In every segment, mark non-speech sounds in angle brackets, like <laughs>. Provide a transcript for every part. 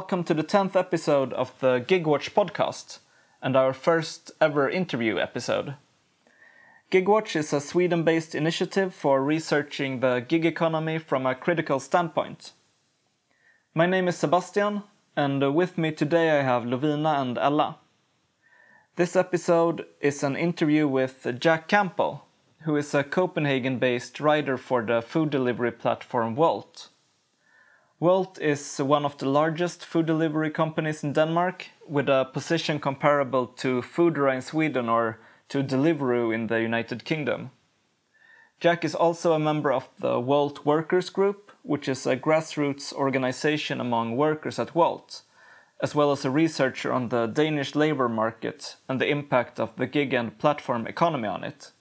welcome to the 10th episode of the GigWatch podcast and our first ever interview episode. GigWatch is a Sweden based initiative for researching the gig economy from a critical standpoint. My name is Sebastian, and with me today I have Lovina and Ella. This episode is an interview with Jack Campbell, who is a Copenhagen based writer for the food delivery platform Wolt. Wolt is one of the largest food delivery companies in Denmark, with a position comparable to Foodora in Sweden or to Deliveroo in the United Kingdom. Jack is also a member of the Wolt Workers Group, which is a grassroots organization among workers at Wolt, as well as a researcher on the Danish labor market and the impact of the gig and platform economy on it.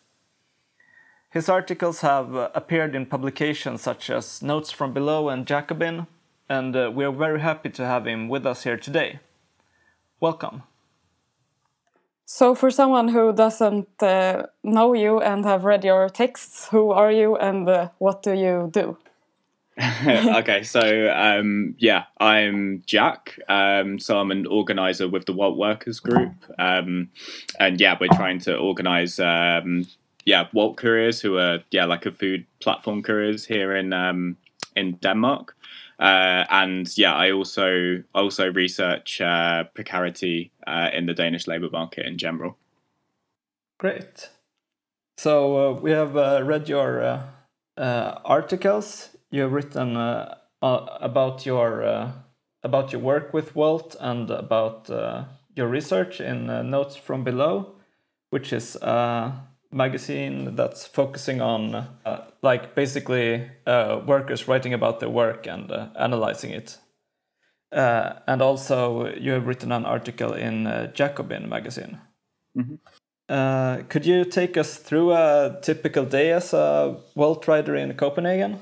His articles have appeared in publications such as Notes from Below and Jacobin, and uh, we are very happy to have him with us here today. Welcome. So, for someone who doesn't uh, know you and have read your texts, who are you and uh, what do you do? <laughs> okay, so um, yeah, I'm Jack. Um, so I'm an organizer with the Wolt Workers Group, um, and yeah, we're trying to organize um, yeah Wolt couriers who are yeah like a food platform couriers here in um, in Denmark. Uh, and yeah, I also also research uh, precarity uh, in the Danish labour market in general. Great. So uh, we have uh, read your uh, articles. You have written about your about your work with Wolt and about your research in Notes from Below, which is magazine that's focusing on uh, like basically uh, workers writing about their work and uh, analyzing it. Uh, and also, you have written an article in uh, Jacobin magazine. Mm-hmm. Uh, could you take us through a typical day as a Wolt writer in Copenhagen?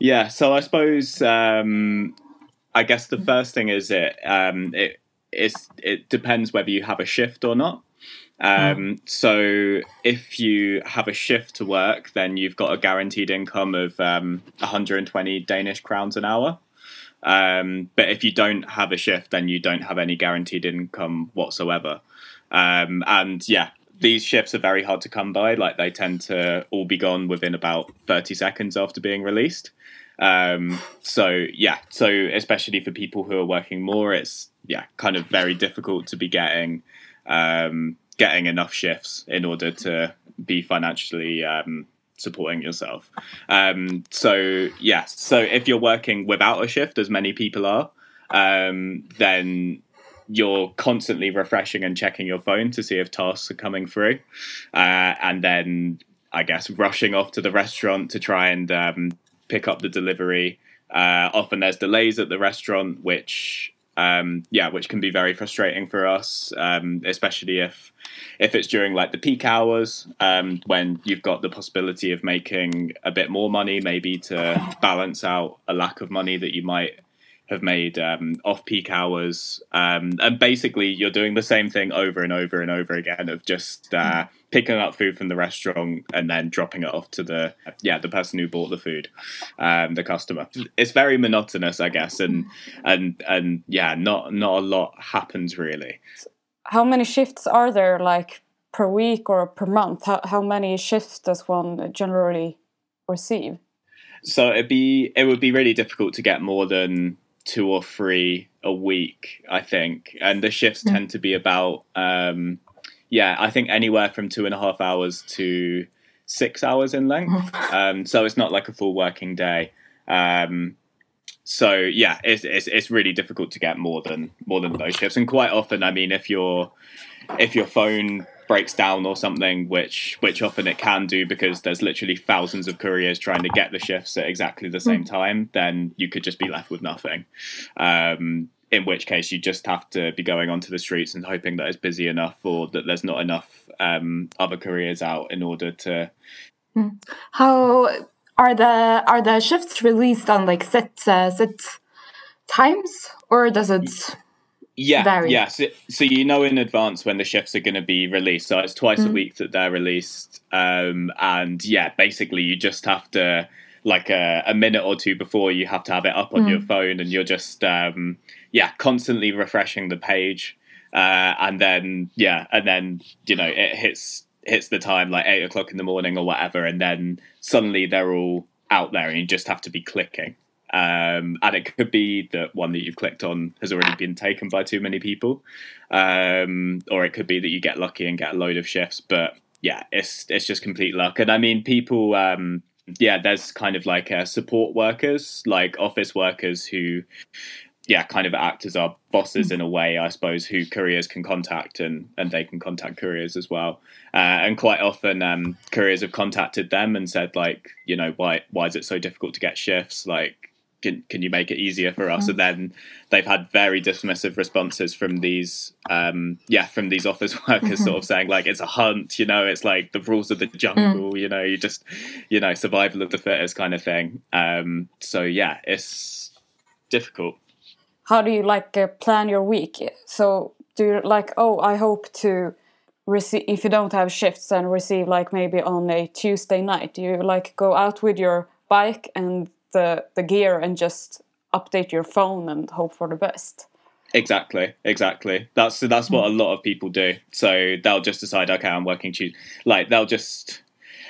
Yeah, so I suppose um, I guess the first thing is it um, it it depends whether you have a shift or not. Um, mm. So if you have a shift to work, then you've got a guaranteed income of um, 120 Danish crowns an hour. Um, but if you don't have a shift, then you don't have any guaranteed income whatsoever. Um, and yeah, these shifts are very hard to come by. Like they tend to all be gone within about 30 seconds after being released. Um, so yeah, so especially for people who are working more, it's yeah, kind of very difficult to be getting um, getting enough shifts in order to be financially um, supporting yourself. Um, so yeah, so if you're working without a shift, as many people are, um, then you're constantly refreshing and checking your phone to see if tasks are coming through, uh, and then I guess rushing off to the restaurant to try and um, pick up the delivery. Uh, often there's delays at the restaurant, which um, yeah, which can be very frustrating for us, um, especially if if it's during like the peak hours um, when you've got the possibility of making a bit more money, maybe to balance out a lack of money that you might have made um, off peak hours. Um, and basically, you're doing the same thing over and over and over again of just uh, picking up food from the restaurant and then dropping it off to the yeah the person who bought the food, um, the customer. It's very monotonous, I guess, and and and yeah, not not a lot happens really. How many shifts are there, like per week or per month? How how many shifts does one generally receive? So it'd be it would be really difficult to get more than two or three a week, I think, and the shifts mm. tend to be about um, yeah, I think anywhere from two and a half hours to six hours in length. <laughs> Um, so it's not like a full working day. Um, so yeah, it's, it's it's really difficult to get more than more than those shifts, and quite often, I mean, if your if your phone breaks down or something, which which often it can do because there's literally thousands of couriers trying to get the shifts at exactly the same hmm. time, then you could just be left with nothing. Um, in which case, you just have to be going onto the streets and hoping that it's busy enough or that there's not enough um, other couriers out in order to. Hmm. How are the are the shifts released on like set uh, set times or does it? Yeah, vary? yeah. So, so, you know in advance when the shifts are going to be released. So it's twice mm. a week that they're released, um, and yeah, basically you just have to like a, a minute or two before you have to have it up on your phone and you're just um, yeah constantly refreshing the page uh, and then yeah and then you know it hits hits the time like eight o'clock in the morning or whatever and then suddenly they're all out there and you just have to be clicking um, and it could be that one that you've clicked on has already been taken by too many people um, or it could be that you get lucky and get a load of shifts but yeah it's it's just complete luck and i mean people um, yeah, there's kind of like uh, support workers, like office workers who, yeah, kind of act as our bosses in a way, I suppose, who couriers can contact and, and they can contact couriers as well. Uh, and quite often, um, couriers have contacted them and said, like, you know, why why is it so difficult to get shifts? Like, can, can you make it easier for us? And then they've had very dismissive responses from these, um, yeah, from these office <laughs> workers, sort of saying like it's a hunt, you know, it's like the rules of the jungle, you know, you just, you know, survival of the fittest kind of thing. Um, so yeah, it's difficult. How do you like uh, plan your week? So do you like, oh, I hope to receive if you don't have shifts and receive like maybe on a Tuesday night. Do you like go out with your bike and the the gear and just update your phone and hope for the best. Exactly, exactly. That's that's what a lot of people do. So they'll just decide, okay, I'm working Tuesday. Like they'll just.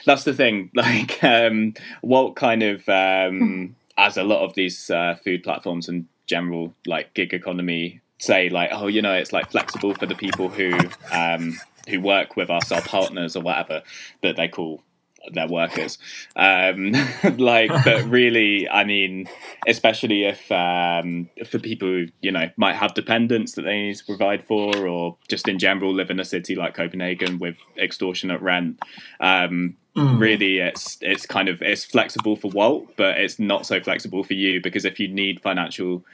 That's the thing. <laughs> Like um, Wolt kind of, um, as a lot of these uh, food platforms and general like gig economy say, like, oh, you know, it's like flexible for the people who um, who work with us, our partners or whatever that they call their workers. Um, <laughs> like, but <laughs> really, I mean, especially if um, for people who you know might have dependents that they need to provide for, or just in general live in a city like Copenhagen with extortionate rent. Um, mm. Really, it's it's kind of it's flexible for Wolt, but it's not so flexible for you because if you need financial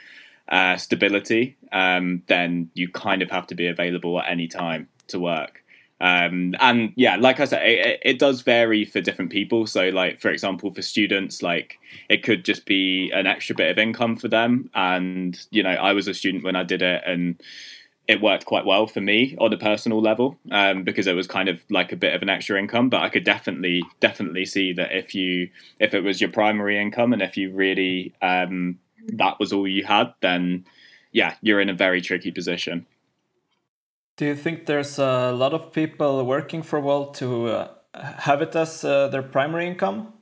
uh, stability, um, then you kind of have to be available at any time to work. Um, and yeah, like I said, it, it, does vary for different people. So, like for example, for students, like it could just be an extra bit of income for them. And you know, I was a student when I did it, and it worked quite well for me on a personal level um, because it was kind of like a bit of an extra income. But I could definitely, definitely see that if you, if it was your primary income, and if you really um, that was all you had, then yeah, you're in a very tricky position. Do you think there's a lot of people working for Wolt to uh, have it as uh, their primary income?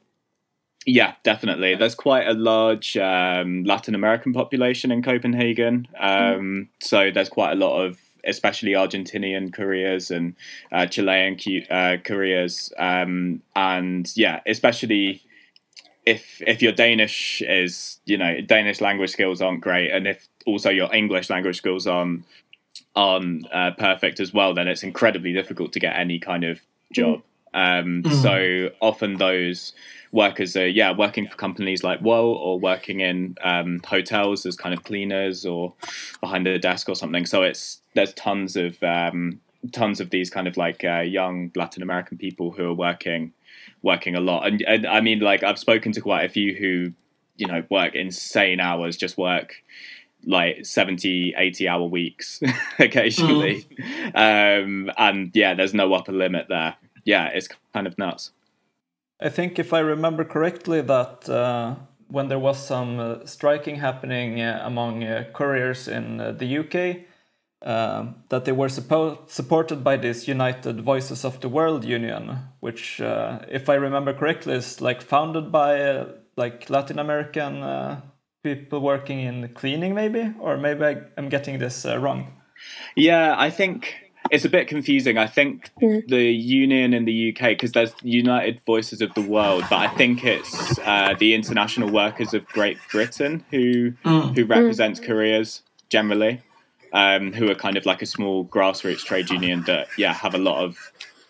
Yeah, definitely. There's quite a large um, Latin American population in Copenhagen. Um. So there's quite a lot of, especially Argentinian careers and uh, Chilean uh, couriers. Um, and yeah, especially if if your Danish is, you know, Danish language skills aren't great, and if also your English language skills aren't aren't uh, perfect as well, then it's incredibly difficult to get any kind of job. Um, mm. So often those workers are yeah working for companies like Wolt or working in um, hotels as kind of cleaners or behind the desk or something. So it's there's tons of um, tons of these kind of like uh, young Latin American people who are working working a lot. And, and I mean like I've spoken to quite a few who you know work insane hours, just work like 70 80 hour weeks <laughs> occasionally. Mm. um, and yeah there's no upper limit there. Yeah it's kind of nuts. I think if i remember correctly that uh, when there was some uh, striking happening uh, among uh, couriers in uh, the uk um, that they were suppo- supported by this united voices of the world union which uh, if i remember correctly is like founded by like latin american people working in cleaning, maybe, or maybe I, am getting this uh, wrong. Yeah, I think it's a bit confusing. I think mm. the union in the UK, because there's United Voices of the World, but I think it's uh, the International Workers of Great Britain who mm. who represents mm. couriers generally, um, who are kind of like a small grassroots trade union that yeah have a lot of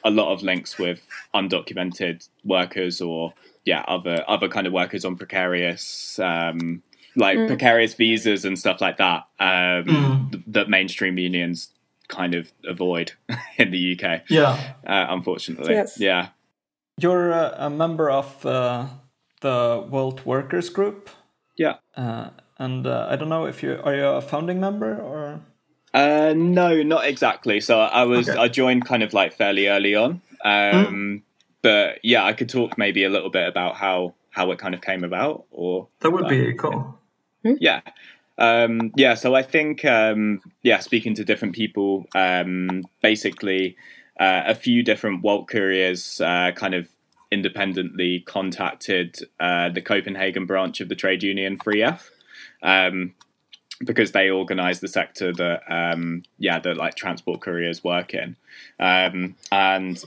a lot of links with undocumented workers or yeah other other kind of workers on precarious um, like mm. precarious visas and stuff like that um, mm. th- that mainstream unions kind of avoid <laughs> in the UK. Yeah, uh, unfortunately. Yes. Yeah. You're uh, a member of uh, the Wolt Workers Group. Yeah. Uh, and uh, I don't know if you are you a founding member or. Uh, no, not exactly. So I was okay. I joined kind of like fairly early on. Um, mm. But yeah, I could talk maybe a little bit about how how it kind of came about, or that would be cool. Yeah. Um, yeah, so I think, um, yeah, speaking to different people, um, basically, uh, a few different Wolt couriers uh, kind of independently contacted uh, the Copenhagen branch of the trade union 3F. Um, because they organise the sector that, um, yeah, that like transport couriers work in, um, and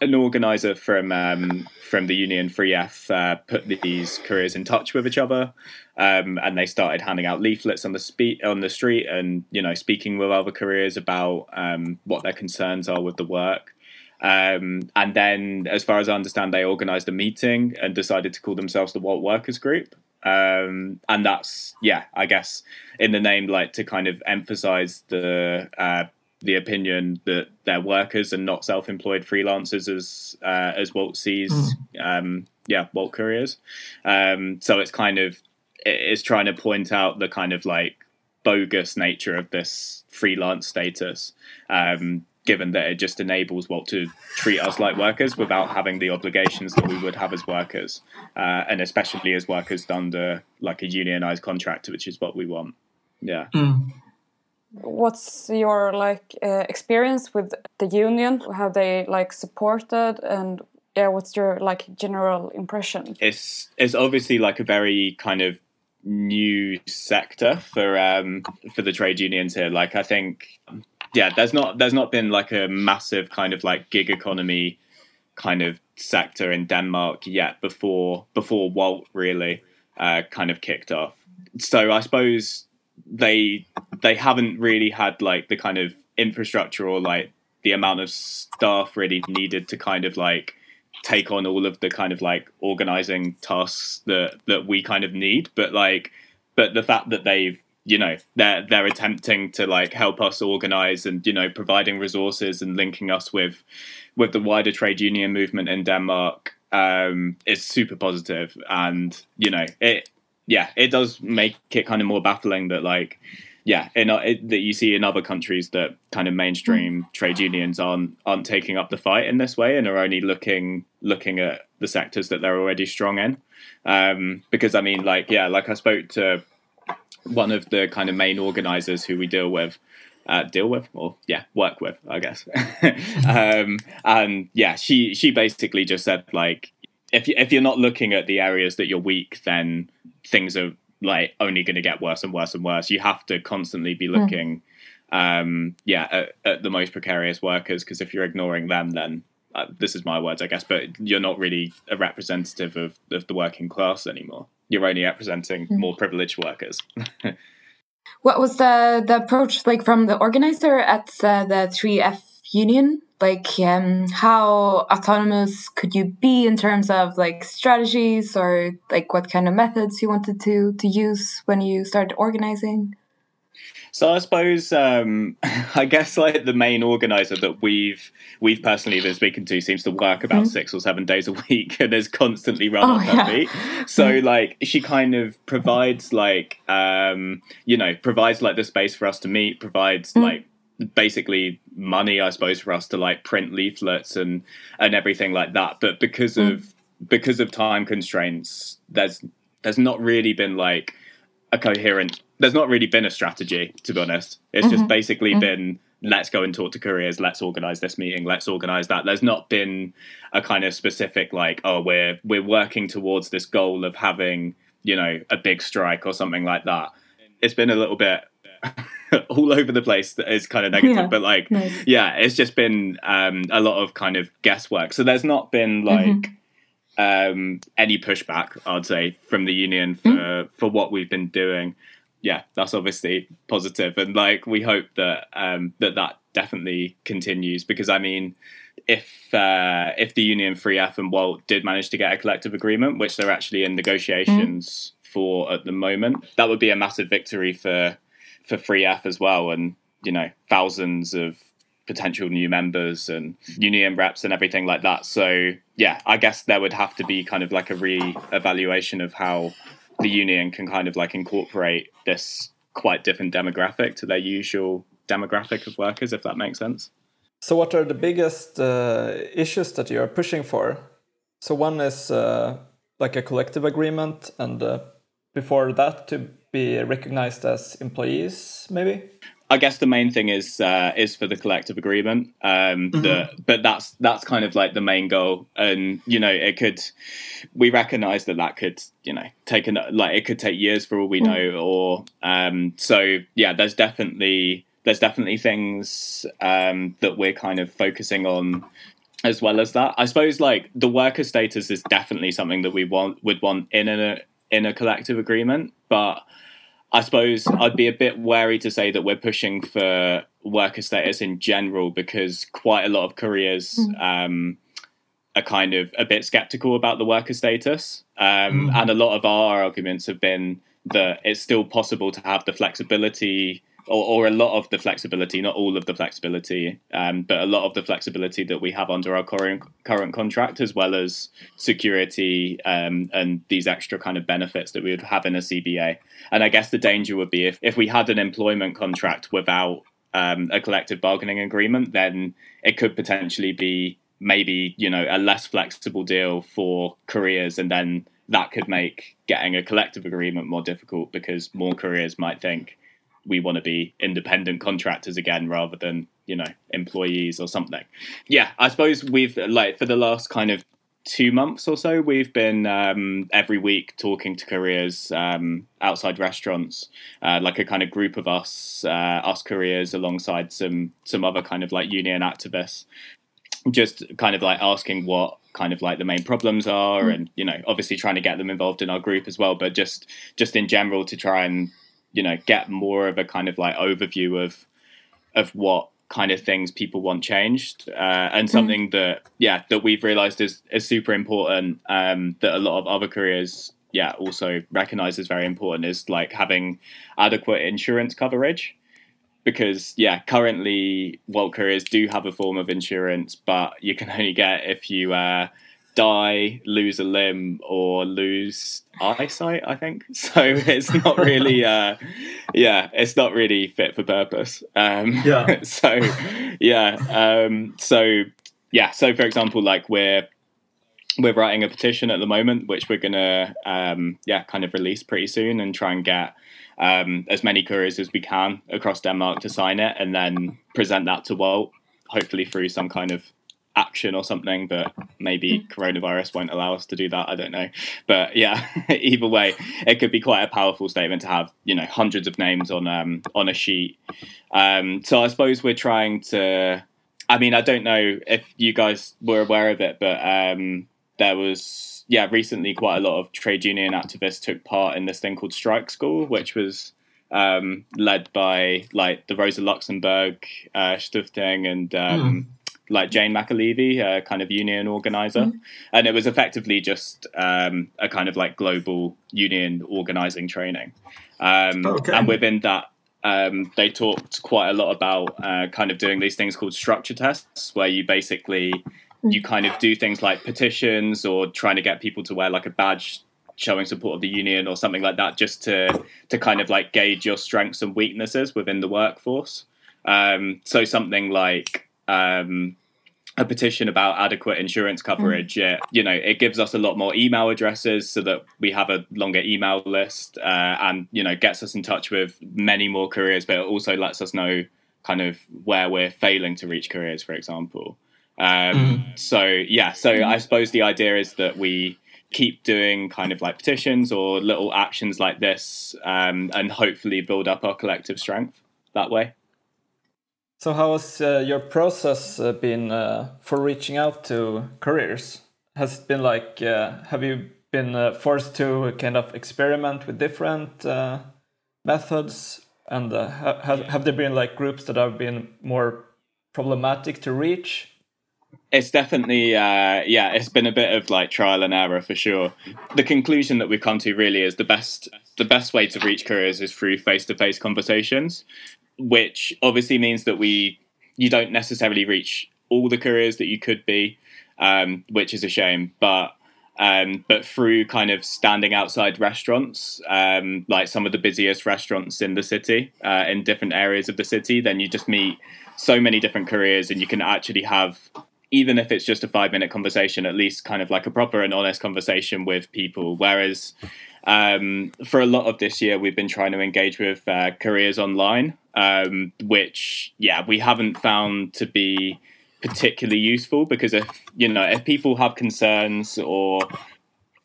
an organizer from um, from the union 3F uh, put these careers in touch with each other, um, and they started handing out leaflets on the spe- on the street, and you know speaking with other careers about um, what their concerns are with the work. Um, and then, as far as I understand, they organised a meeting and decided to call themselves the Wolt Workers Group. Um, and that's yeah, I guess in the name, like to kind of emphasise the uh, the opinion that they're workers and not self-employed freelancers as uh, as Wolt sees mm. um, yeah Wolt couriers um, so it's kind of it's trying to point out the kind of like bogus nature of this freelance status um, given that it just enables Wolt to treat us like workers without having the obligations that we would have as workers uh, and especially as workers under like a unionized contract which is what we want. Yeah. Mm what's your like uh, experience with the union? Have they like supported and yeah what's your like general impression? It's it's obviously like a very kind of new sector for um for the trade unions here. Like i think yeah there's not there's not been like a massive kind of like gig economy kind of sector in denmark yet before before Wolt really uh, kind of kicked off. So i suppose they they haven't really had like the kind of infrastructure or like the amount of staff really needed to kind of like take on all of the kind of like organizing tasks that that we kind of need. But like but the fact that they've you know they're they're attempting to like help us organize and you know providing resources and linking us with with the wider trade union movement in Denmark um is super positive. And you know it yeah, it does make it kind of more baffling that like yeah, in, it, that you see in other countries that kind of mainstream mm. trade unions aren't aren't taking up the fight in this way and are only looking looking at the sectors that they're already strong in. Um, because I mean, like yeah, like I spoke to one of the kind of main organizers who we deal with. Uh, deal with or yeah work with i guess <laughs> um, and yeah she she basically just said like if you, if you're not looking at the areas that you're weak then things are like only going to get worse and worse and worse. You have to constantly be hmm. looking, mm. um, yeah, at, at, the most precarious workers because if you're ignoring them, then uh, this is my words, I guess, but you're not really a representative of, of the working class anymore. You're only representing mm. more privileged workers. <laughs> what was the the approach like from the organizer at uh, the 3F union? like um, how autonomous could you be in terms of like strategies or like what kind of methods you wanted to to use when you started organizing so I suppose um, <laughs> I guess like the main organizer that we've we've personally been speaking to seems to work about mm-hmm. six or seven days a <laughs> week and is constantly run oh, on her yeah. feet. <laughs> So like she kind of provides like um, you know provides like the space for us to meet, provides mm-hmm. like basically money, I suppose, for us to like print leaflets and and everything like that. But because mm. of because of time constraints, there's there's not really been like a coherent. There's not really been a strategy, to be honest. It's mm-hmm. just basically mm-hmm. been let's go and talk to couriers let's organize this meeting let's organize that there's not been a kind of specific like oh we're we're working towards this goal of having you know a big strike or something like that it's been a little bit <laughs> all over the place that is kind of <laughs> negative yeah, but like nice. yeah it's just been um, a lot of kind of guesswork so there's not been like mm-hmm. um, any pushback i'd say from the union for mm. for what we've been doing yeah that's obviously positive and like we hope that um, that that definitely continues because i mean if uh, if the union 3F and Wolt did manage to get a collective agreement which they're actually in negotiations mm. for at the moment that would be a massive victory for for 3F as well, and you know thousands of potential new members and union reps and everything like that. So yeah, I guess there would have to be kind of like a re-evaluation of how the union can kind of like incorporate this quite different demographic to their usual demographic of workers, if that makes sense. So, what are the biggest uh, issues that you are pushing for? So, one is uh, like a collective agreement, and uh, before that to be recognized as employees, maybe. I guess the main thing is uh, is for the collective agreement. Um, mm-hmm. the, but that's that's kind of like the main goal, and you know it could. We recognise that that could you know take an, like it could take years for all we know, mm. or um, so yeah. There's definitely there's definitely things um, that we're kind of focusing on as well as that. I suppose like the worker status is definitely something that we want would want in a in a collective agreement, but I suppose I'd be a bit wary to say that we're pushing for worker status in general because quite a lot of careers mm. um, are kind of a bit skeptical about the worker status. Um, mm. And a lot of our arguments have been that it's still possible to have the flexibility or, or, a lot of the flexibility, not all of the flexibility, um, but a lot of the flexibility that we have under our current current contract, as well as security um, and these extra kind of benefits that we would have in a CBA. And I guess the danger would be if, if we had an employment contract without um, a collective bargaining agreement, then it could potentially be maybe you know a less flexible deal for careers, and then that could make getting a collective agreement more difficult because more careers might think we want to be independent contractors again rather than you know employees or something yeah i suppose we've like for the last kind of two months or so we've been um, every week talking to careers um, outside restaurants uh, like a kind of group of us uh, us careers alongside some some other kind of like union activists just kind of like asking what kind of like the main problems are mm. and you know obviously trying to get them involved in our group as well but just just in general to try and you know get more of a kind of like overview of of what kind of things people want changed uh, and mm. something mm. that yeah that we've realized is is super important um, that a lot of other careers yeah also recognize as very important is like having adequate insurance coverage because yeah currently Wolt careers do have a form of insurance but you can only get if you uh, die, lose a limb, or lose eyesight. I think <laughs> so. It's not really, <laughs> uh, yeah, it's not really fit for purpose. Um, yeah. <laughs> so, yeah. Um, so, yeah. So, for example, like we're we're writing a petition at the moment, which we're gonna, um, yeah, kind of release pretty soon and try and get. Um, as many couriers as we can across Denmark to sign it, and then present that to Wolt, hopefully through some kind of action or something, but maybe mm. coronavirus won't allow us to do that. I don't know. But yeah, <laughs> either way, it could be quite a powerful statement to have, you know, hundreds of names on um, on a sheet. Um, so I suppose we're trying to. I mean, I don't know if you guys were aware of it, but um, there was yeah recently quite a lot of trade union activists took part in this thing called Strike School, which was um, led by like the Rosa Luxemburg uh, Stiftung and um, mm like Jane McAlevey, a kind of union organizer, mm-hmm. and it was effectively just um, a kind of like global union organizing training. Um, okay. And within that, um, they talked quite a lot about uh, kind of doing these things called structure tests, where you basically you mm. kind of do things like petitions or trying to get people to wear like a badge showing support of the union or something like that, just to to kind of like gauge your strengths and weaknesses within the workforce. Um, so something like um, a petition about adequate insurance coverage, mm. you know, it gives us a lot more email addresses so that we have a longer email list uh, and, you know, gets us in touch with many more careers, but it also lets us know kind of where we're failing to reach careers, for example. Um, mm. So, yeah, so mm. I suppose the idea is that we keep doing kind of like petitions or little actions like this um, and hopefully build up our collective strength that way. So, how has uh, your process uh, been uh, for reaching out to careers? Has it been like, uh, have you been uh, forced to kind of experiment with different uh, methods? And have, have there been like groups that have been more problematic to reach? It's definitely, yeah, it's been a bit of like trial and error for sure. The conclusion that we've come to really is the best the best way to reach careers is through face to face conversations which obviously means that we you don't necessarily reach all the careers that you could be, um, which is a shame. But um, but through kind of standing outside restaurants, um, like some of the busiest restaurants in the city, uh, in different areas of the city, then you just meet so many different careers, and you can actually have even if it's just a five minute conversation, at least kind of like a proper and honest conversation with people. Whereas um, for a lot of this year, we've been trying to engage with uh, careers online, um, which, yeah, we haven't found to be particularly useful because if, you know, if people have concerns or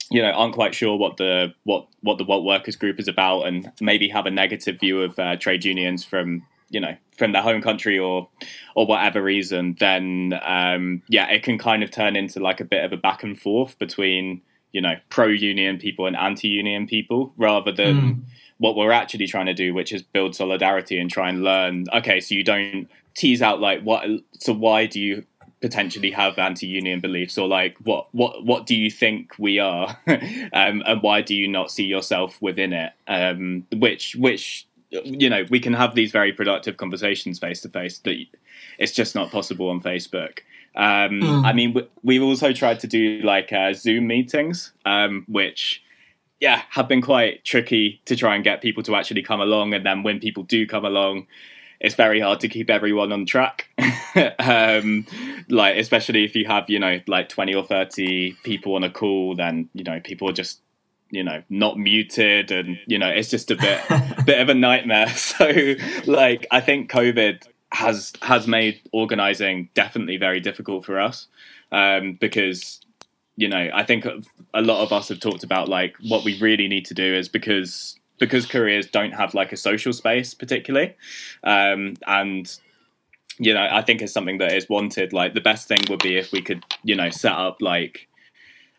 you know aren't quite sure what the what what the Wolt Workers Group is about and maybe have a negative view of uh, trade unions from you know from their home country or or whatever reason then um, yeah it can kind of turn into like a bit of a back and forth between you know pro union people and anti union people rather than mm. what we're actually trying to do which is build solidarity and try and learn okay so you don't tease out like what so why do you potentially have anti-union beliefs or like what what what do you think we are? <laughs> Um, and why do you not see yourself within it? Um, which which you know we can have these very productive conversations face to face that it's just not possible on facebook um, mm. i mean we've also tried to do like uh, zoom meetings um, which yeah have been quite tricky to try and get people to actually come along. And then when people do come along it's very hard to keep everyone on track. <laughs> Um, like especially if you have you know like 20 or 30 people on a call then you know people are just you know not muted. And you know it's just a bit <laughs> bit of a nightmare. <laughs> So like i think covid has has made organizing definitely very difficult for us. Um, because you know i think a lot of us have talked about like what we really need to do is because because careers don't have like a social space particularly. Um, and you know i think it's something that is wanted. Like the best thing would be if we could you know set up like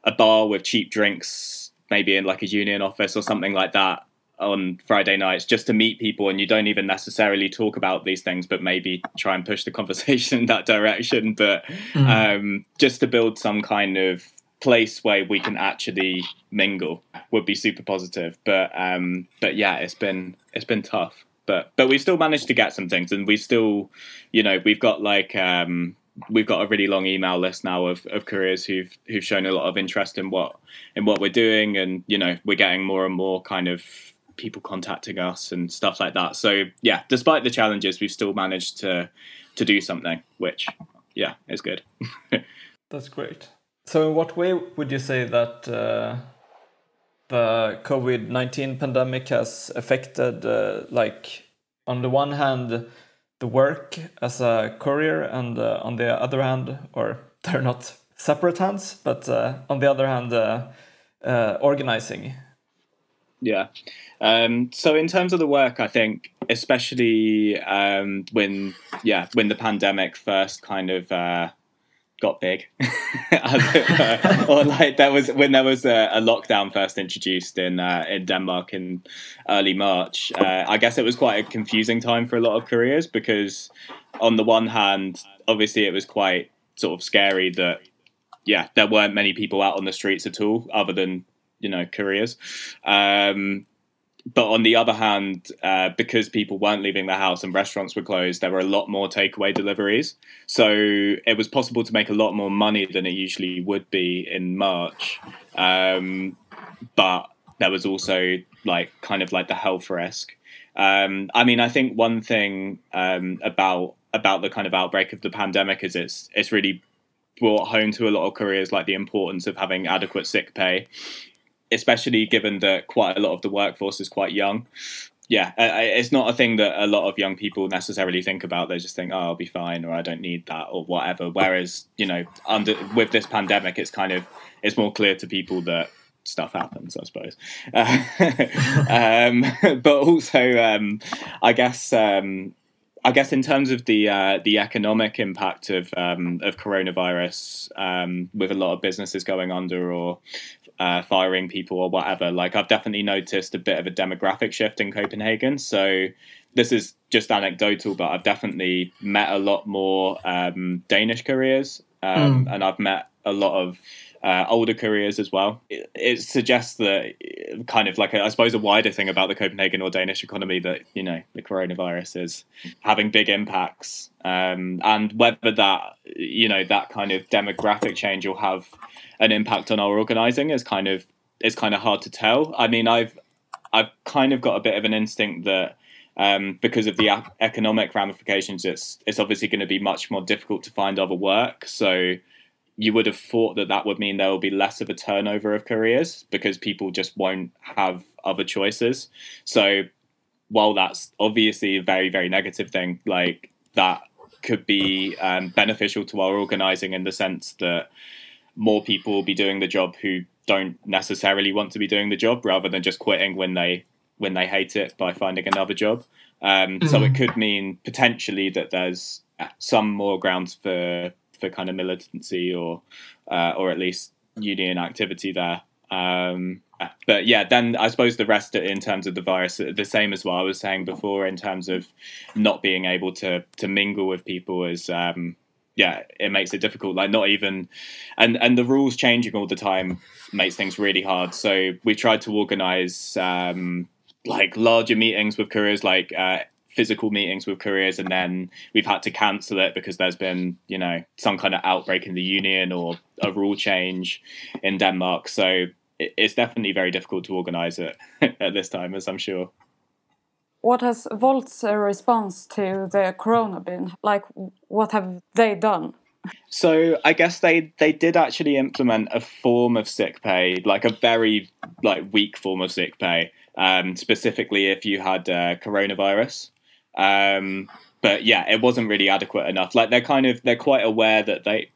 a bar with cheap drinks maybe in like a union office or something like that on Friday nights just to meet people and you don't even necessarily talk about these things, but maybe try and push the <laughs> conversation in that direction. But mm. um, just to build some kind of place where we can actually mingle would be super positive. But um, but yeah, it's been it's been tough. But but we've still managed to get some things and we still, you know, we've got like um, we've got a really long email list now of, of careers who've who've shown a lot of interest in what in what we're doing and you know we're getting more and more kind of people contacting us and stuff like that. So yeah despite the challenges we've still managed to to do something which yeah is good. <laughs> That's great. So in what way would you say that uh, the covid-19 pandemic has affected uh, like on the one hand the work as a courier, and uh, on the other hand, or <laughs> they're not separate hands, but uh, on the other hand, uh, uh, organizing. Yeah. Um, so in terms of the work, I think especially um, when yeah when the pandemic first kind of uh, got big, <laughs> or like there was when there was a, a lockdown first introduced in uh, in Denmark in early March. Uh, I guess it was quite a confusing time for a lot of careers because, on the one hand, obviously it was quite sort of scary that yeah there weren't many people out on the streets at all other than you know careers. Um, but on the other hand, uh, because people weren't leaving the house and restaurants were closed, there were a lot more takeaway deliveries. So it was possible to make a lot more money than it usually would be in March. Um, but there was also like kind of like the health risk. Um, I mean, I think one thing um, about about the kind of outbreak of the pandemic is it's it's really brought home to a lot of careers like the importance of having adequate sick pay especially given that quite a lot of the workforce is quite young. Yeah, it's not a thing that a lot of young people necessarily think about. They just think, "Oh, I'll be fine," or "I don't need that," or whatever. Whereas, you know, under with this pandemic, it's kind of it's more clear to people that stuff happens, I suppose. Uh, <laughs> um, <laughs> but also, um, I guess um, I guess in terms of the uh, the economic impact of um, of coronavirus, um, with a lot of businesses going under or uh, firing people or whatever, like I've definitely noticed a bit of a demographic shift in Copenhagen. So this is just anecdotal, but I've definitely met a lot more um, Danish careers, um, mm. and I've met a lot of uh, older careers as well. It, it, suggests that kind of like a, I suppose a wider thing about the Copenhagen or Danish economy that you know the coronavirus is having big impacts, um, and whether that you know that kind of demographic change will have an impact on our organising is kind of is kind of hard to tell. I mean, I've I've kind of got a bit of an instinct that um, because of the economic ramifications, it's it's obviously going to be much more difficult to find other work. So you would have thought that that would mean there will be less of a turnover of careers because people just won't have other choices. So while that's obviously a very very negative thing, like that could be um, beneficial to our organizing in the sense that more people will be doing the job who don't necessarily want to be doing the job rather than just quitting when they when they hate it by finding another job. Um, mm-hmm. So it could mean potentially that there's some more grounds for for kind of militancy or uh, or at least union activity there. Um, but yeah, then I suppose the rest in terms of the virus, the same as what I was saying before in terms of not being able to to mingle with people is um, yeah, it makes it difficult. Like not even, and and the rules changing all the time makes things really hard. So we tried to organize um, like larger meetings with couriers, like uh, physical meetings with couriers, and then we've had to cancel it because there's been you know some kind of outbreak in the union or a rule change in Denmark. So it's definitely very difficult to organize it <laughs> at this time, as I'm sure. What has Wolt's uh, response to the corona been? Like, what have they done? So I guess they they did actually implement a form of sick pay, like a very like weak form of sick pay, um, specifically if you had uh, coronavirus. Um, but yeah, it wasn't really adequate enough. Like they're kind of they're quite aware that they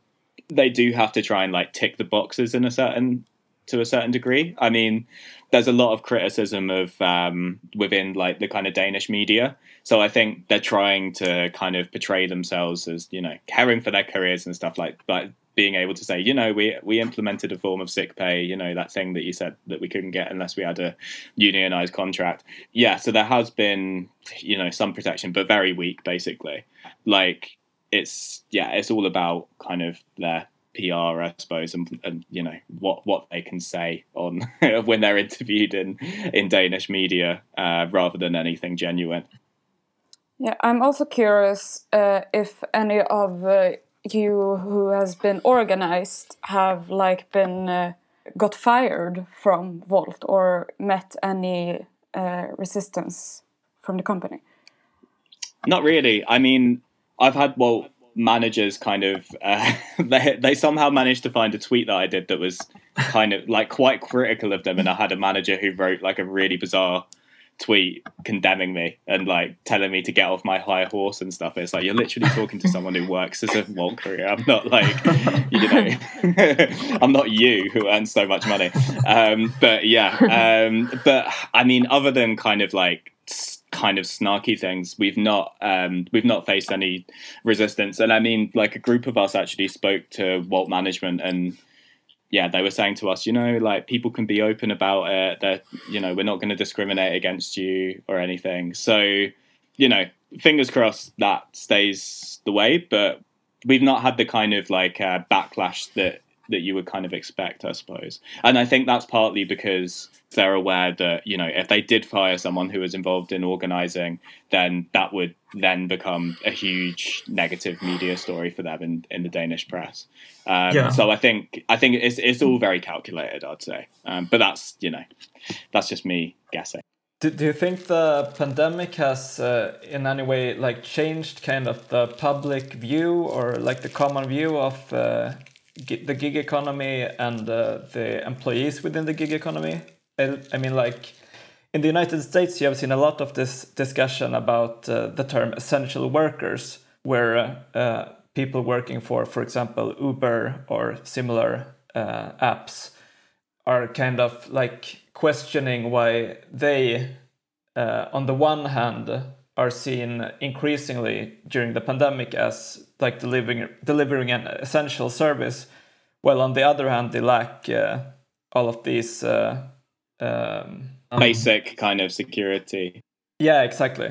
they do have to try and like tick the boxes in a certain to a certain degree. I mean, there's a lot of criticism of um, within like the kind of Danish media. So I think they're trying to kind of portray themselves as you know caring for their careers and stuff like, but being able to say, you know, we we implemented a form of sick pay, you know, that thing that you said that we couldn't get unless we had a unionized contract. Yeah, so there has been, you know, some protection, but very weak, basically. Like it's yeah, it's all about kind of their PR, I suppose, and, and you know what what they can say on <laughs> when they're interviewed in in Danish media, uh, rather than anything genuine. Yeah, I'm also curious uh, if any of uh, you who has been organized have like been uh, got fired from Wolt or met any uh, resistance from the company. Not really. I mean, I've had well managers kind of uh, <laughs> they they somehow managed to find a tweet that I did that was kind of like quite critical of them, and I had a manager who wrote like a really bizarre tweet condemning me and like telling me to get off my high horse and stuff. It's like you're literally talking to someone who works as a Wolt courier. I'm not like you know, <laughs> I'm not you who earns so much money. Um, but yeah, um, but I mean, other than kind of like kind of snarky things we've not um, we've not faced any resistance and i mean like a group of us actually spoke to Wolt management and yeah they were saying to us you know like people can be open about it. That you know we're not going to discriminate against you or anything. So you know fingers crossed that stays the way but we've not had the kind of like uh, backlash that that you would kind of expect, I suppose. And I think that's partly because they're aware that you know if they did fire someone who was involved in organizing, then that would then become a huge negative media story for them in, in the Danish press. Um, yeah. So I think I think it's it's all very calculated, I'd say. Um, but that's you know that's just me guessing. Do, do you think the pandemic has uh, in any way like changed kind of the public view or like the common view of uh, the gig economy and uh, the employees within the gig economy. I, mean, like in the United States, you have seen a lot of this discussion about uh, the term essential workers, where uh, uh people working for, for example, Uber or similar uh, apps are kind of like questioning why they, uh, on the one hand, are seen increasingly during the pandemic as like delivering delivering an essential service, while on the other hand they lack uh, all of these uh, um, basic kind of security. Yeah, exactly.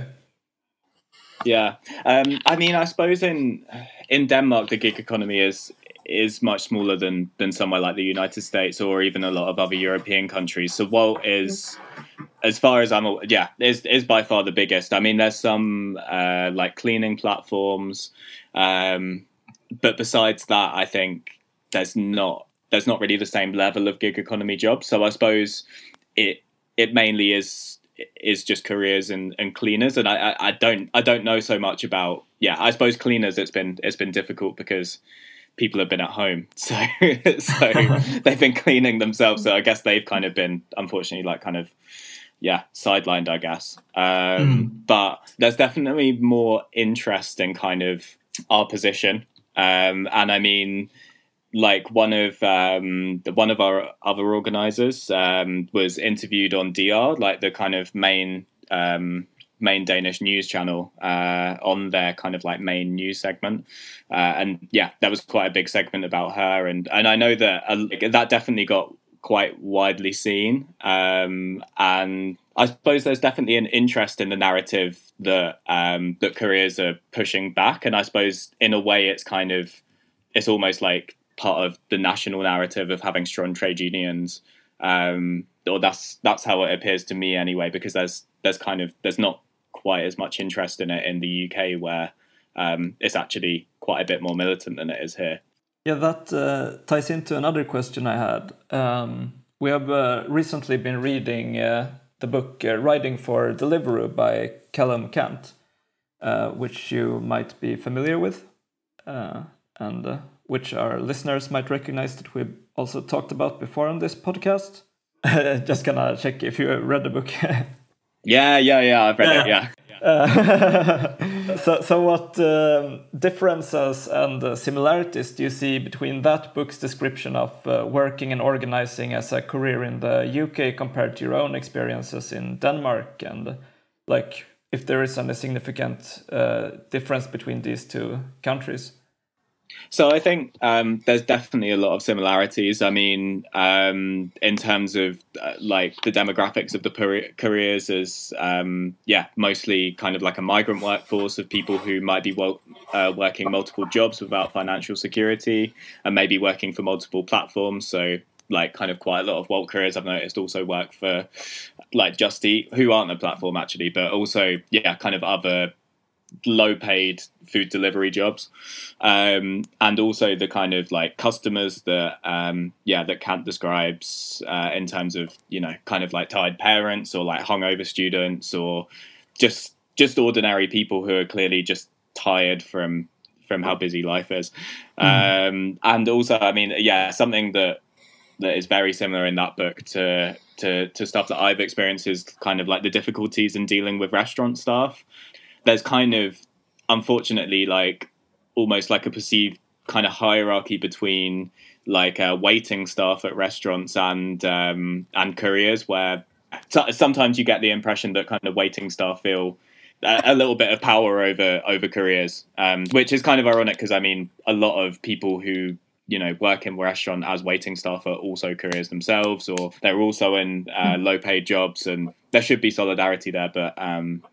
Yeah, um, I mean, I suppose in in Denmark the gig economy is is much smaller than than somewhere like the United States or even a lot of other European countries. So Wolt is, as far as I'm, yeah, is is by far the biggest. I mean, there's some uh, like cleaning platforms, um, but besides that, I think there's not there's not really the same level of gig economy jobs. So I suppose it it mainly is is just careers and, and cleaners, and I, I, I don't I don't know so much about yeah. I suppose cleaners it's been it's been difficult because people have been at home, <laughs> so so <laughs> they've been cleaning themselves. So I guess they've kind of been unfortunately like kind of yeah sidelined, I guess. Um, mm. But there's definitely more interest in kind of our position, um, and I mean like one of um, the, one of our other organizers um, was interviewed on DR, like the kind of main um, main Danish news channel uh, on their kind of like main news segment, uh, and yeah, that was quite a big segment about her, and and I know that uh, that definitely got quite widely seen, um, and I suppose there's definitely an interest in the narrative that um, that careers are pushing back, and I suppose in a way it's kind of it's almost like part of the national narrative of having strong trade unions. Um, or that's that's how it appears to me anyway, because there's there's kind of there's not quite as much interest in it in the UK where um, it's actually quite a bit more militant than it is here. Yeah, that uh, ties into another question I had. Um, we have uh, recently been reading uh, the book uh, Riding for Deliveroo by Callum Cant, uh, which you might be familiar with. Uh, and which our listeners might recognize that we've also talked about before on this podcast. <laughs> Just gonna check if you read the book. <laughs> yeah, yeah, yeah. I've read yeah. it. Yeah. Uh, <laughs> so, so what um, differences and uh, similarities do you see between that book's description of uh, working and organizing as a career in the UK compared to your own experiences in Denmark, and like if there is any significant uh, difference between these two countries? So I think um, there's definitely a lot of similarities. I mean, um, in terms of uh, like the demographics of the careers, as um, yeah, mostly kind of like a migrant workforce of people who might be well, uh, working multiple jobs without financial security and maybe working for multiple platforms. So like kind of quite a lot of Wolt careers I've noticed also work for like Just Eat, who aren't a platform actually, but also yeah, kind of other low paid food delivery jobs. Um, and also the kind of like customers that um, yeah that Cant describes uh, in terms of you know kind of like tired parents or like hungover students or just just ordinary people who are clearly just tired from from how busy life is. Mm. um, and also i mean yeah something that that is very similar in that book to to to stuff that i've experienced is kind of like the difficulties in dealing with restaurant staff there's kind of unfortunately like almost like a perceived kind of hierarchy between like uh, waiting staff at restaurants and um, and couriers where t- sometimes you get the impression that kind of waiting staff feel a, a little bit of power over over couriers um, which is kind of ironic because I mean a lot of people who you know work in restaurant as waiting staff are also couriers themselves or they're also in uh, hmm. low paid jobs and there should be solidarity there but um,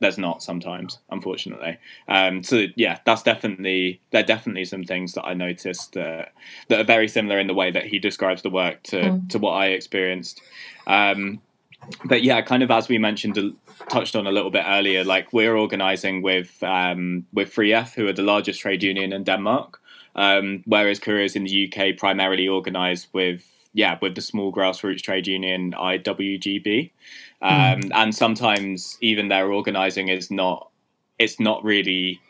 there's not sometimes, unfortunately. Um, so yeah, that's definitely there are definitely some things that I noticed uh, that are very similar in the way that he describes the work to mm. to what I experienced. Um, but yeah, kind of as we mentioned, touched on a little bit earlier, like we're organising with um, with 3F, who are the largest trade union in Denmark, um, whereas Couriers in the UK primarily organise with yeah with the small grassroots trade union IWGB. Um, mm. And sometimes even their organizing is not, it's not really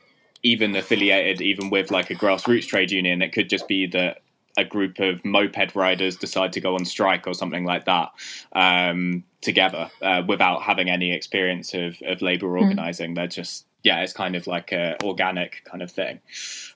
even affiliated even with like a grassroots trade union. It could just be that a group of moped riders decide to go on strike or something like that um, together uh, without having any experience of, of labor hmm. organizing. Mm. They're just, yeah, it's kind of like a organic kind of thing.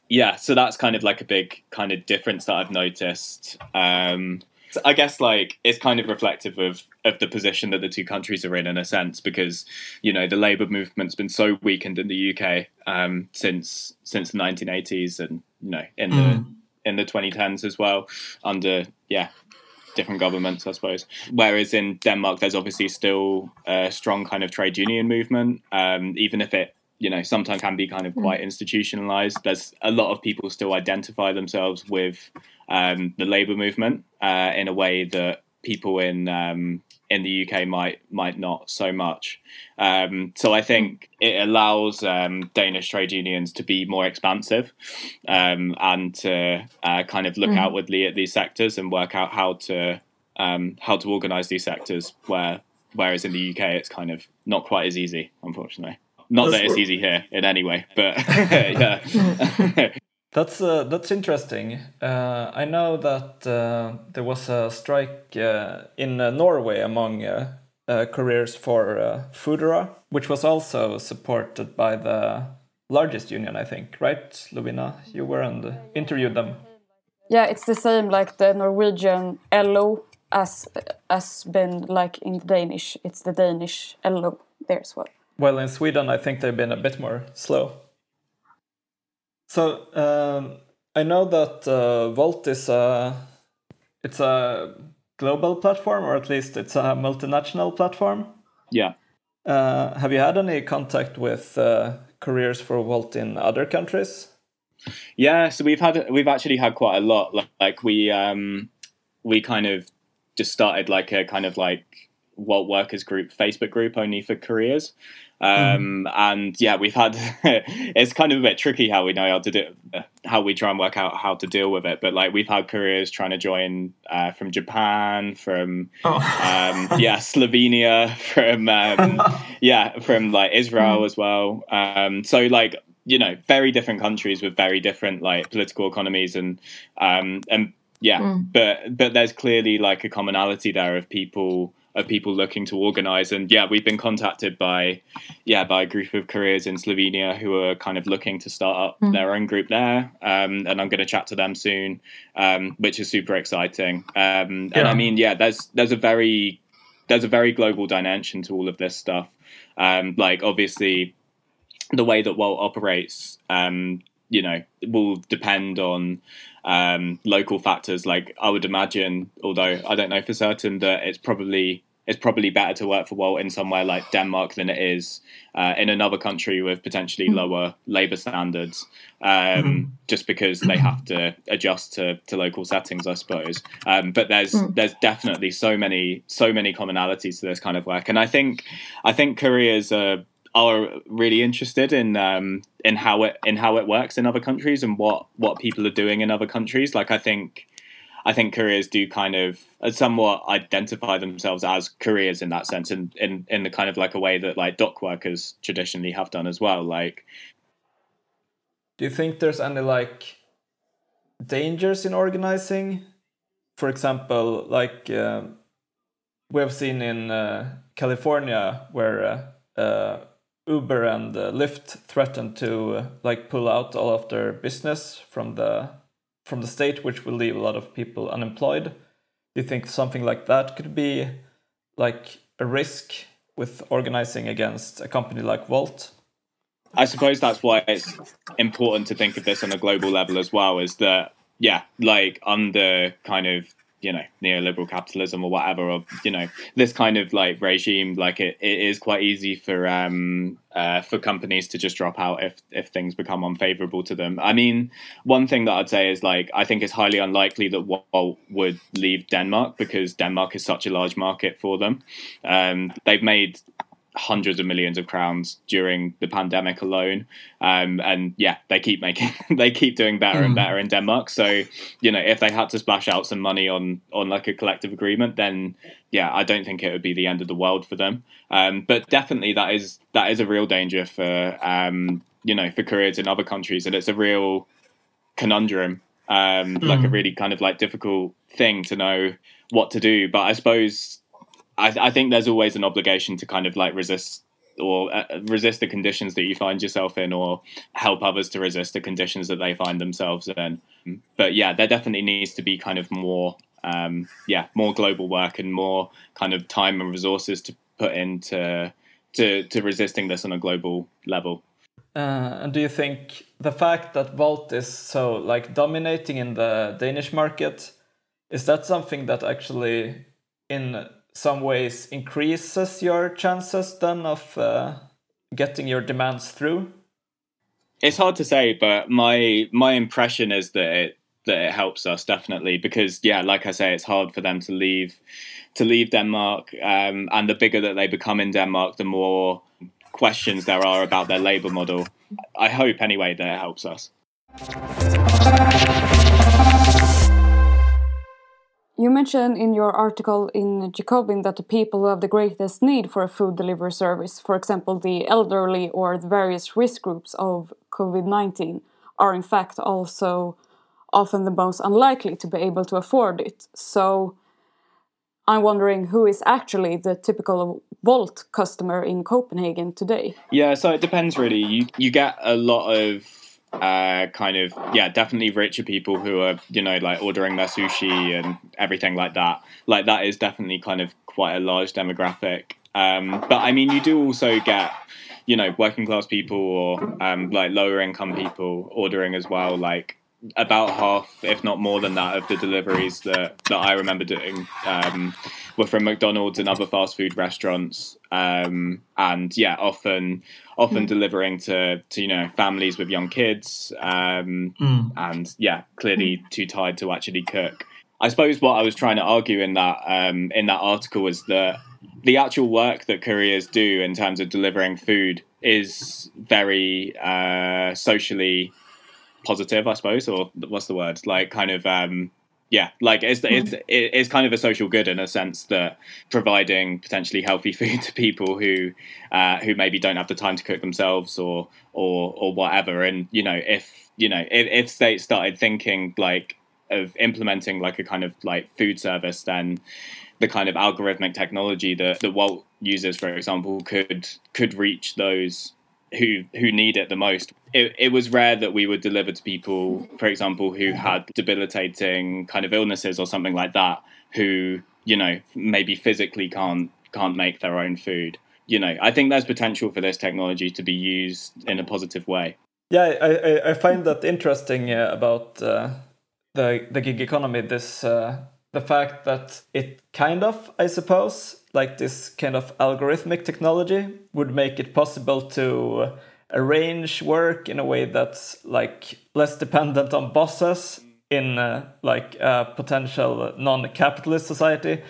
Yeah, so that's kind of like a big kind of difference that I've noticed. Um, I guess like it's kind of reflective of of the position that the two countries are in in a sense because you know the labour movement's been so weakened in the UK um, since since the 1980s and you know in mm. the in the 2010s as well under yeah different governments I suppose whereas in Denmark there's obviously still a strong kind of trade union movement um, even if it you know sometimes can be kind of quite mm. institutionalized there's a lot of people still identify themselves with um, the labor movement uh, in a way that people in um, in the UK might might not so much. Um, so I think it allows um, Danish trade unions to be more expansive um, and to uh, kind of look mm. outwardly at these sectors and work out how to um, how to organise these sectors where whereas in the UK it's kind of not quite as easy, unfortunately. Not that's that it's easy here in any way, but <laughs> <laughs> yeah. <laughs> That's uh, that's interesting. Uh, I know that uh, there was a strike uh, in uh, Norway among uh, careers for Foodora, which was also supported by the largest union, I think, right, Lovina? You were and interviewed them. Yeah, it's the same like the Norwegian LO as as been like in Danish. It's the Danish LO there as well. Well, in Sweden, I think they've been a bit more slow. So um, I know that uh, is a it's a global platform, or at least it's a multinational platform. Yeah. Uh, have you had any contact with uh, careers for Wolt in other countries? Yeah, so we've had we've actually had quite a lot. Like, like we um, we kind of just started like a kind of like Wolt Workers Group Facebook group only for careers. Um, mm. And yeah, we've had <laughs> it's kind of a bit tricky how we know how to do how we try and work out how to deal with it. But like we've had careers trying to join uh, from Japan, from oh. um, yeah <laughs> Slovenia, from um, <laughs> yeah from like Israel mm. as well. Um, so like you know very different countries with very different like political economies and um, and yeah, mm. but but there's clearly like a commonality there of people of people looking to organize. And yeah, we've been contacted by yeah by a group of careers in Slovenia who are kind of looking to start up mm. their own group there. Um, and I'm going to chat to them soon, um, which is super exciting. Um, yeah. And I mean, yeah, there's there's a very there's a very global dimension to all of this stuff. Um, like obviously, the way that Wolt operates, um, you know, will depend on um, local factors. Like I would imagine, although I don't know for certain, that it's probably it's probably better to work for Wolt in somewhere like Denmark than it is uh, in another country with potentially mm. lower labour standards, um, mm. just because they have to adjust to, to local settings, I suppose. Um, but there's mm. there's definitely so many so many commonalities to this kind of work, and I think I think careers are are really interested in um, in how it in how it works in other countries and what what people are doing in other countries. Like I think I think careers do kind of uh, somewhat identify themselves as careers in that sense, and in, in the kind of like a way that like dock workers traditionally have done as well. Like, do you think there's any like dangers in organizing? For example, like uh, we have seen in uh, California, where uh, uh Uber and uh, Lyft threatened to uh, like pull out all of their business from the from the state, which will leave a lot of people unemployed. Do you think something like that could be like a risk with organizing against a company like Wolt? I suppose that's why it's important to think of this on a global level as well. Is that yeah, like under kind of you know neoliberal capitalism or whatever or you know this kind of like regime like it, it is quite easy for um uh, for companies to just drop out if if things become unfavorable to them. I mean one thing that i'd say is like i think it's highly unlikely that Wolt would leave denmark because denmark is such a large market for them. Um they've made hundreds of millions of crowns during the pandemic alone. Um, and yeah, they keep making, <laughs> they keep doing better mm. and better in Denmark. So, you know, if they had to splash out some money on on like a collective agreement, then yeah, I don't think it would be the end of the world for them. Um, but definitely, that is that is a real danger for um, you know for careers in other countries, and it's a real conundrum. Um, mm. Like a mm. really kind of like difficult thing to know what to do. But I suppose I, I think there's always an obligation to kind of like resist or uh, resist the conditions that you find yourself in or help others to resist the conditions that they find themselves in. But yeah there definitely needs to be kind of more um, yeah more global work and more kind of time and resources to put into to, to resisting this on a global level. Uh, and do you think the fact that Wolt is so like dominating in the Danish market is that something that actually in some ways increases your chances then of uh, getting your demands through? It's hard to say, but my my impression is that it that it helps us definitely because yeah, like I say, it's hard for them to leave to leave Denmark, um, and the bigger that they become in Denmark, the more questions there are about their labour model. I hope anyway that it helps us. You mentioned in your article in Jacobin that the people who have the greatest need for a food delivery service, for example, the elderly or the various risk groups of COVID 19, are in fact also often the most unlikely to be able to afford it. So I'm wondering who is actually the typical Wolt customer in Copenhagen today. Yeah, so it depends really. You you get a lot of uh, kind of yeah, definitely richer people who are you know like ordering their sushi and everything like that. Like that is definitely kind of quite a large demographic. Um, but I mean, you do also get you know working class people or um, like lower income people ordering as well. Like about half, if not more than that, of the deliveries that, that I remember doing um, were from McDonald's and other fast food restaurants. Um, and yeah, often often mm. delivering to, to you know families with young kids. Um, mm. And yeah, clearly mm. too tired to actually cook. I suppose what I was trying to argue in that um, in that article was that the actual work that couriers do in terms of delivering food is very uh, socially positive, I suppose, or what's the word? Like kind of um, yeah, like it's, it's hmm. it's kind of a social good in a sense that providing potentially healthy <laughs> food to people who uh, who maybe don't have the time to cook themselves or or or whatever. And you know, if you know if, if states started thinking like of implementing like a kind of like food service, then the kind of algorithmic technology that the Wolt uses, for example, could could reach those who who need it the most. It, it was rare that we would deliver to people, for example, who had debilitating kind of illnesses or something like that, who you know maybe physically can't can't make their own food. You know, I think there's potential for this technology to be used in a positive way. Yeah, I I, I find that interesting uh, about uh, the the gig economy. This uh, the fact that it kind of, I suppose, like this kind of algorithmic technology would make it possible to arrange work in a way that's like less dependent on bosses in uh, like a potential non-capitalist society.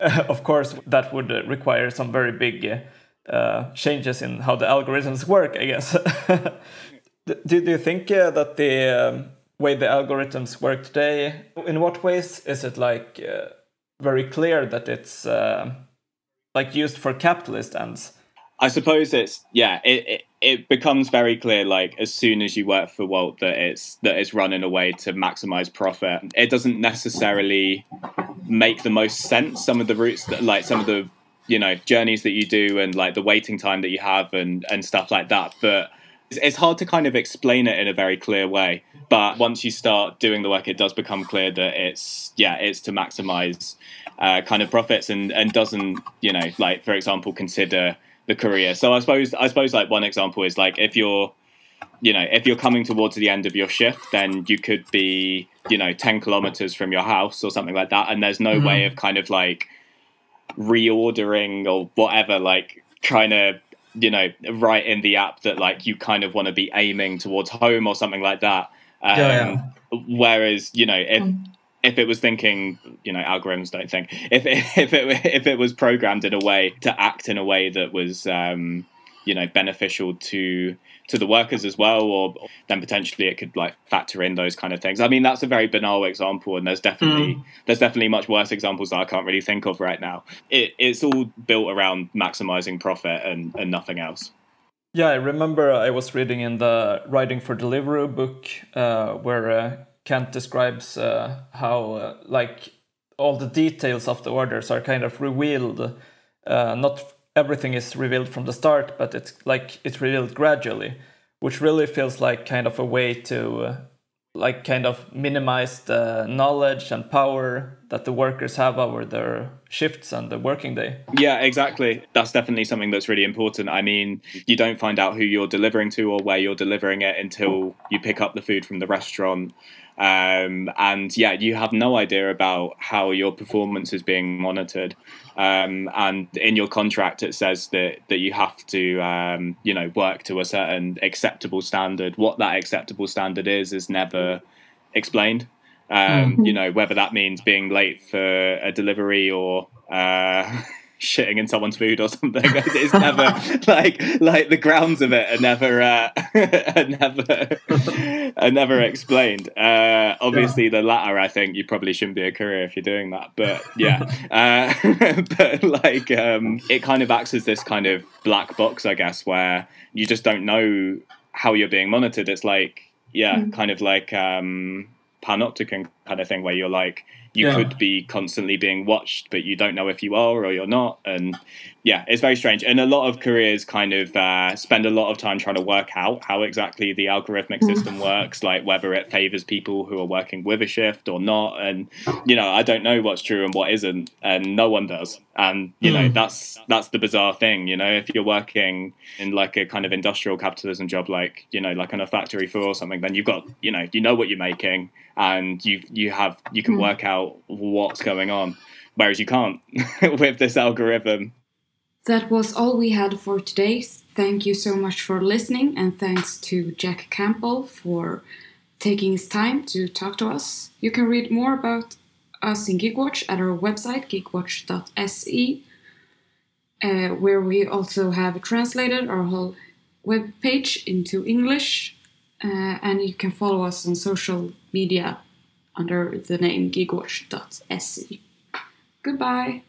Yeah. <laughs> of course, that would require some very big uh, changes in how the algorithms work, I guess. <laughs> do, do you think uh, that the um, way the algorithms work today, in what ways is it like uh, very clear that it's uh, like used for capitalist ends. I suppose it's yeah. It, it, it becomes very clear like as soon as you work for Wolt that it's that it's run in a way to maximize profit. It doesn't necessarily make the most sense. Some of the routes that like some of the you know journeys that you do and like the waiting time that you have and and stuff like that. But it's, it's hard to kind of explain it in a very clear way. But once you start doing the work, it does become clear that it's yeah, it's to maximize uh, kind of profits and and doesn't you know like for example consider the career. So I suppose I suppose like one example is like if you're you know if you're coming towards the end of your shift, then you could be you know ten kilometers from your house or something like that, and there's no mm-hmm. way of kind of like reordering or whatever like trying to you know write in the app that like you kind of want to be aiming towards home or something like that um, yeah, yeah. whereas you know if mm if it was thinking, you know, algorithms don't think. If it, <laughs> if it if it was programmed in a way to act in a way that was, um, you know, beneficial to to the workers as well, or then potentially it could like factor in those kind of things. I mean, that's a very banal example, and there's definitely mm. there's definitely much worse examples that I can't really think of right now. It, it's all built around maximizing profit and, and nothing else. Yeah, I remember I was reading in the Riding for Deliveroo book uh, where uh, Kent describes uh, how uh, like all the details of the orders are kind of revealed. Uh, not everything is revealed from the start, but it's like it's revealed gradually, which really feels like kind of a way to uh, like kind of minimize the knowledge and power that the workers have over their shifts and the working day. Yeah, exactly. That's definitely something that's really important. I mean, you don't find out who you're delivering to or where you're delivering it until you pick up the food from the restaurant um, and yeah, you have no idea about how your performance is being monitored. Um, and in your contract, it says that that you have to, um, you know, work to a certain acceptable standard. What that acceptable standard is is never explained. Um, mm-hmm. You know, whether that means being late for a delivery or, uh, <laughs> shitting in someone's food or <laughs> something. It's never like like the grounds of it are never uh, <laughs> are never <laughs> are never explained. Uh, obviously, yeah. the latter, I think, you probably shouldn't be a career if you're doing that. But yeah, uh, but like um, it kind of acts as this kind of black box, I guess, where you just don't know how you're being monitored. It's like yeah, mm. kind of like um, panopticon kind of thing, where you're like you yeah. could be constantly being watched, but you don't know if you are or you're not. And yeah, it's very strange. And a lot of careers kind of uh, spend a lot of time trying to work out how exactly the algorithmic system mm. works, like whether it favors people who are working with a shift or not. And you know, I don't know what's true and what isn't, and no one does. And you know, mm. that's that's the bizarre thing. You know, if you're working in like a kind of industrial capitalism job, like you know, like on a factory floor or something, then you've got you know, you know what you're making, and you you have you can mm. work out what's going on, whereas you can't <laughs> with this algorithm that was all we had for today. Thank you so much for listening, and thanks to Jack Campbell for taking his time to talk to us. You can read more about us in Gigwatch at our website, gigwatch.se, uh, where we also have translated our whole web page into English. Uh, and you can follow us on social media under the name gigwatch.se. Goodbye.